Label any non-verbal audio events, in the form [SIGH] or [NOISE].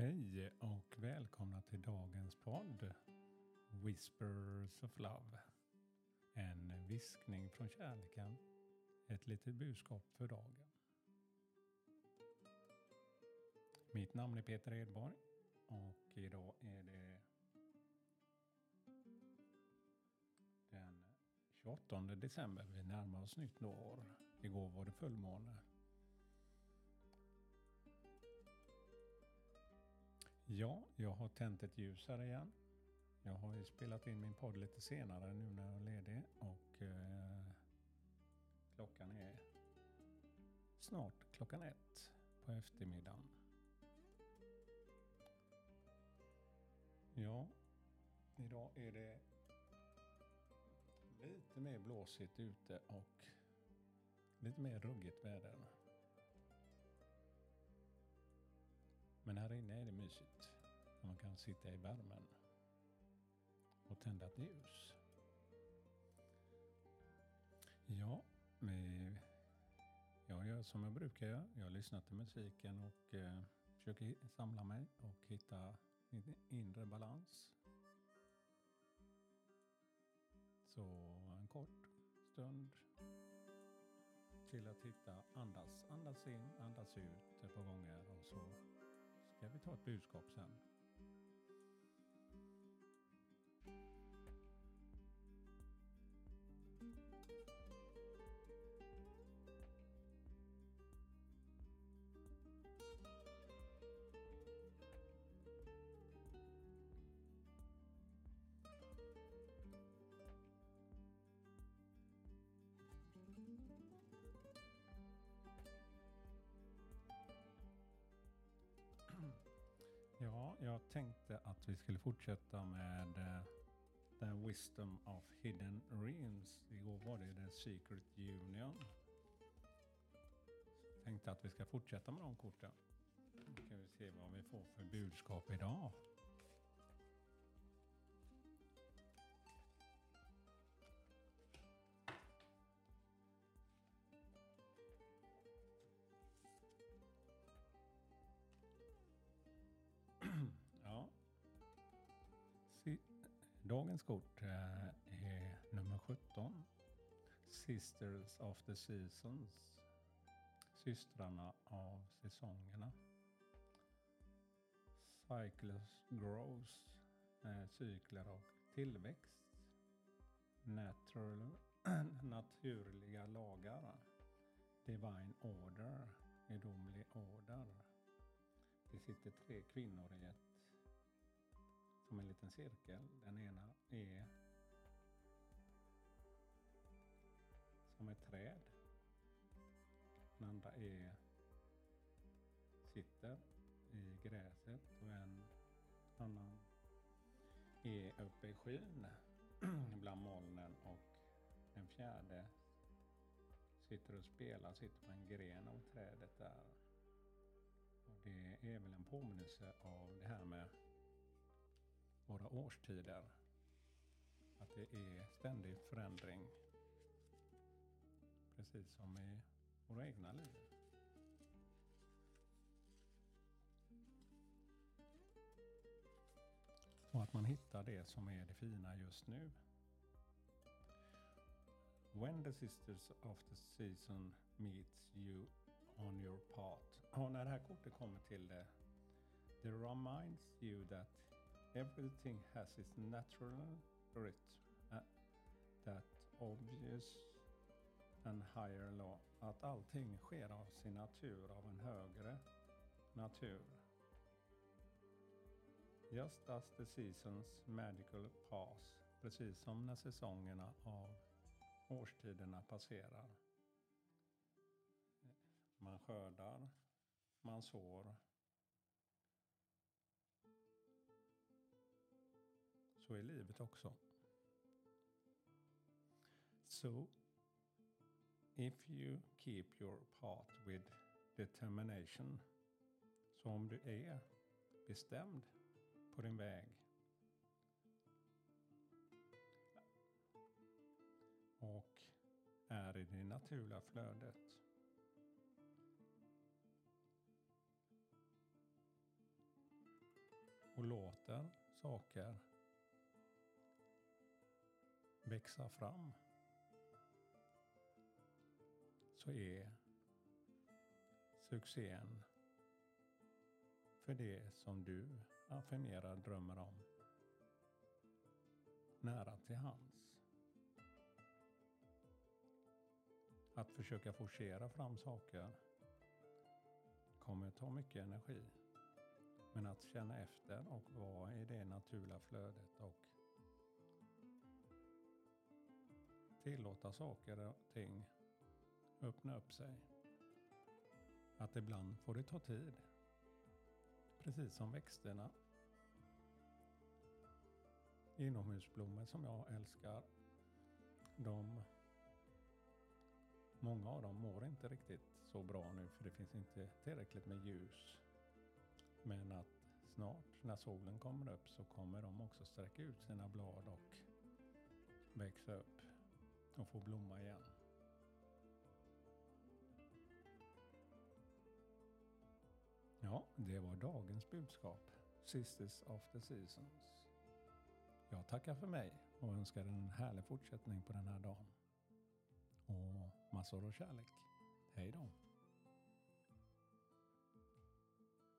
Hej och välkomna till dagens podd Whispers of Love. En viskning från kärleken. Ett litet budskap för dagen. Mitt namn är Peter Edborg och idag är det den 28 december. Vi närmar oss nytt år. Igår var det fullmåne. Ja, jag har tänt ett ljus här igen. Jag har ju spelat in min podd lite senare nu när jag är ledig och eh, klockan är snart klockan ett på eftermiddagen. Ja, idag är det lite mer blåsigt ute och lite mer ruggigt väder. Men här inne är det mysigt. Man kan sitta i värmen och tända ett ljus. Ja, jag gör som jag brukar göra. Jag lyssnar till musiken och eh, försöker samla mig och hitta min inre balans. Så en kort stund till att hitta andas, andas in, andas ut ett par gånger och så ska vi ta ett budskap sen. Ja, jag tänkte att vi skulle fortsätta med eh, The Wisdom of Hidden Realms. Igår var det The Secret Union. Så tänkte att vi ska fortsätta med de korten. Då ska vi se vad vi får för budskap idag. Dagens kort eh, är nummer 17. Sisters of the Seasons. Systrarna av säsongerna. Cycles grows. Eh, cykler och tillväxt. Natural, [CLEARS THROAT] naturliga lagar. Divine order. Gudomlig order. Det sitter tre kvinnor i ett som en liten cirkel. Den ena är som ett träd. Den andra är sitter i gräset och en annan är uppe i skyn [CLEARS THROAT] bland molnen och den fjärde sitter och spelar, sitter på en gren av trädet där. Och det är väl en påminnelse av det här med våra årstider. Att det är ständig förändring. Precis som i våra egna liv. Och att man hittar det som är det fina just nu. When the sisters of the season meets you on your path. Och när det här kortet kommer till det. Det reminds you that everything has its natural rhythm, uh, eh, that obvious and higher law. Att allting sker av sin natur, av en högre natur. Just as the seasons magical pass. Precis som när säsongerna av årstiderna passerar. Man skördar, man sår, Så är livet också. So, if you keep your path with determination. Så om du är bestämd på din väg och är i det naturliga flödet och låter saker växa fram så är succén för det som du affirmerar drömmer om nära till hands. Att försöka forcera fram saker kommer ta mycket energi. Men att känna efter och vara i det naturliga flödet och tillåta saker och ting öppna upp sig. Att ibland får det ta tid. Precis som växterna. Inomhusblommor som jag älskar. De, många av dem mår inte riktigt så bra nu för det finns inte tillräckligt med ljus. Men att snart när solen kommer upp så kommer de också sträcka ut sina blad och växa upp och få blomma igen. Ja, det var dagens budskap. Sisters of the Seasons. Jag tackar för mig och önskar en härlig fortsättning på den här dagen. Och massor av kärlek. Hej då!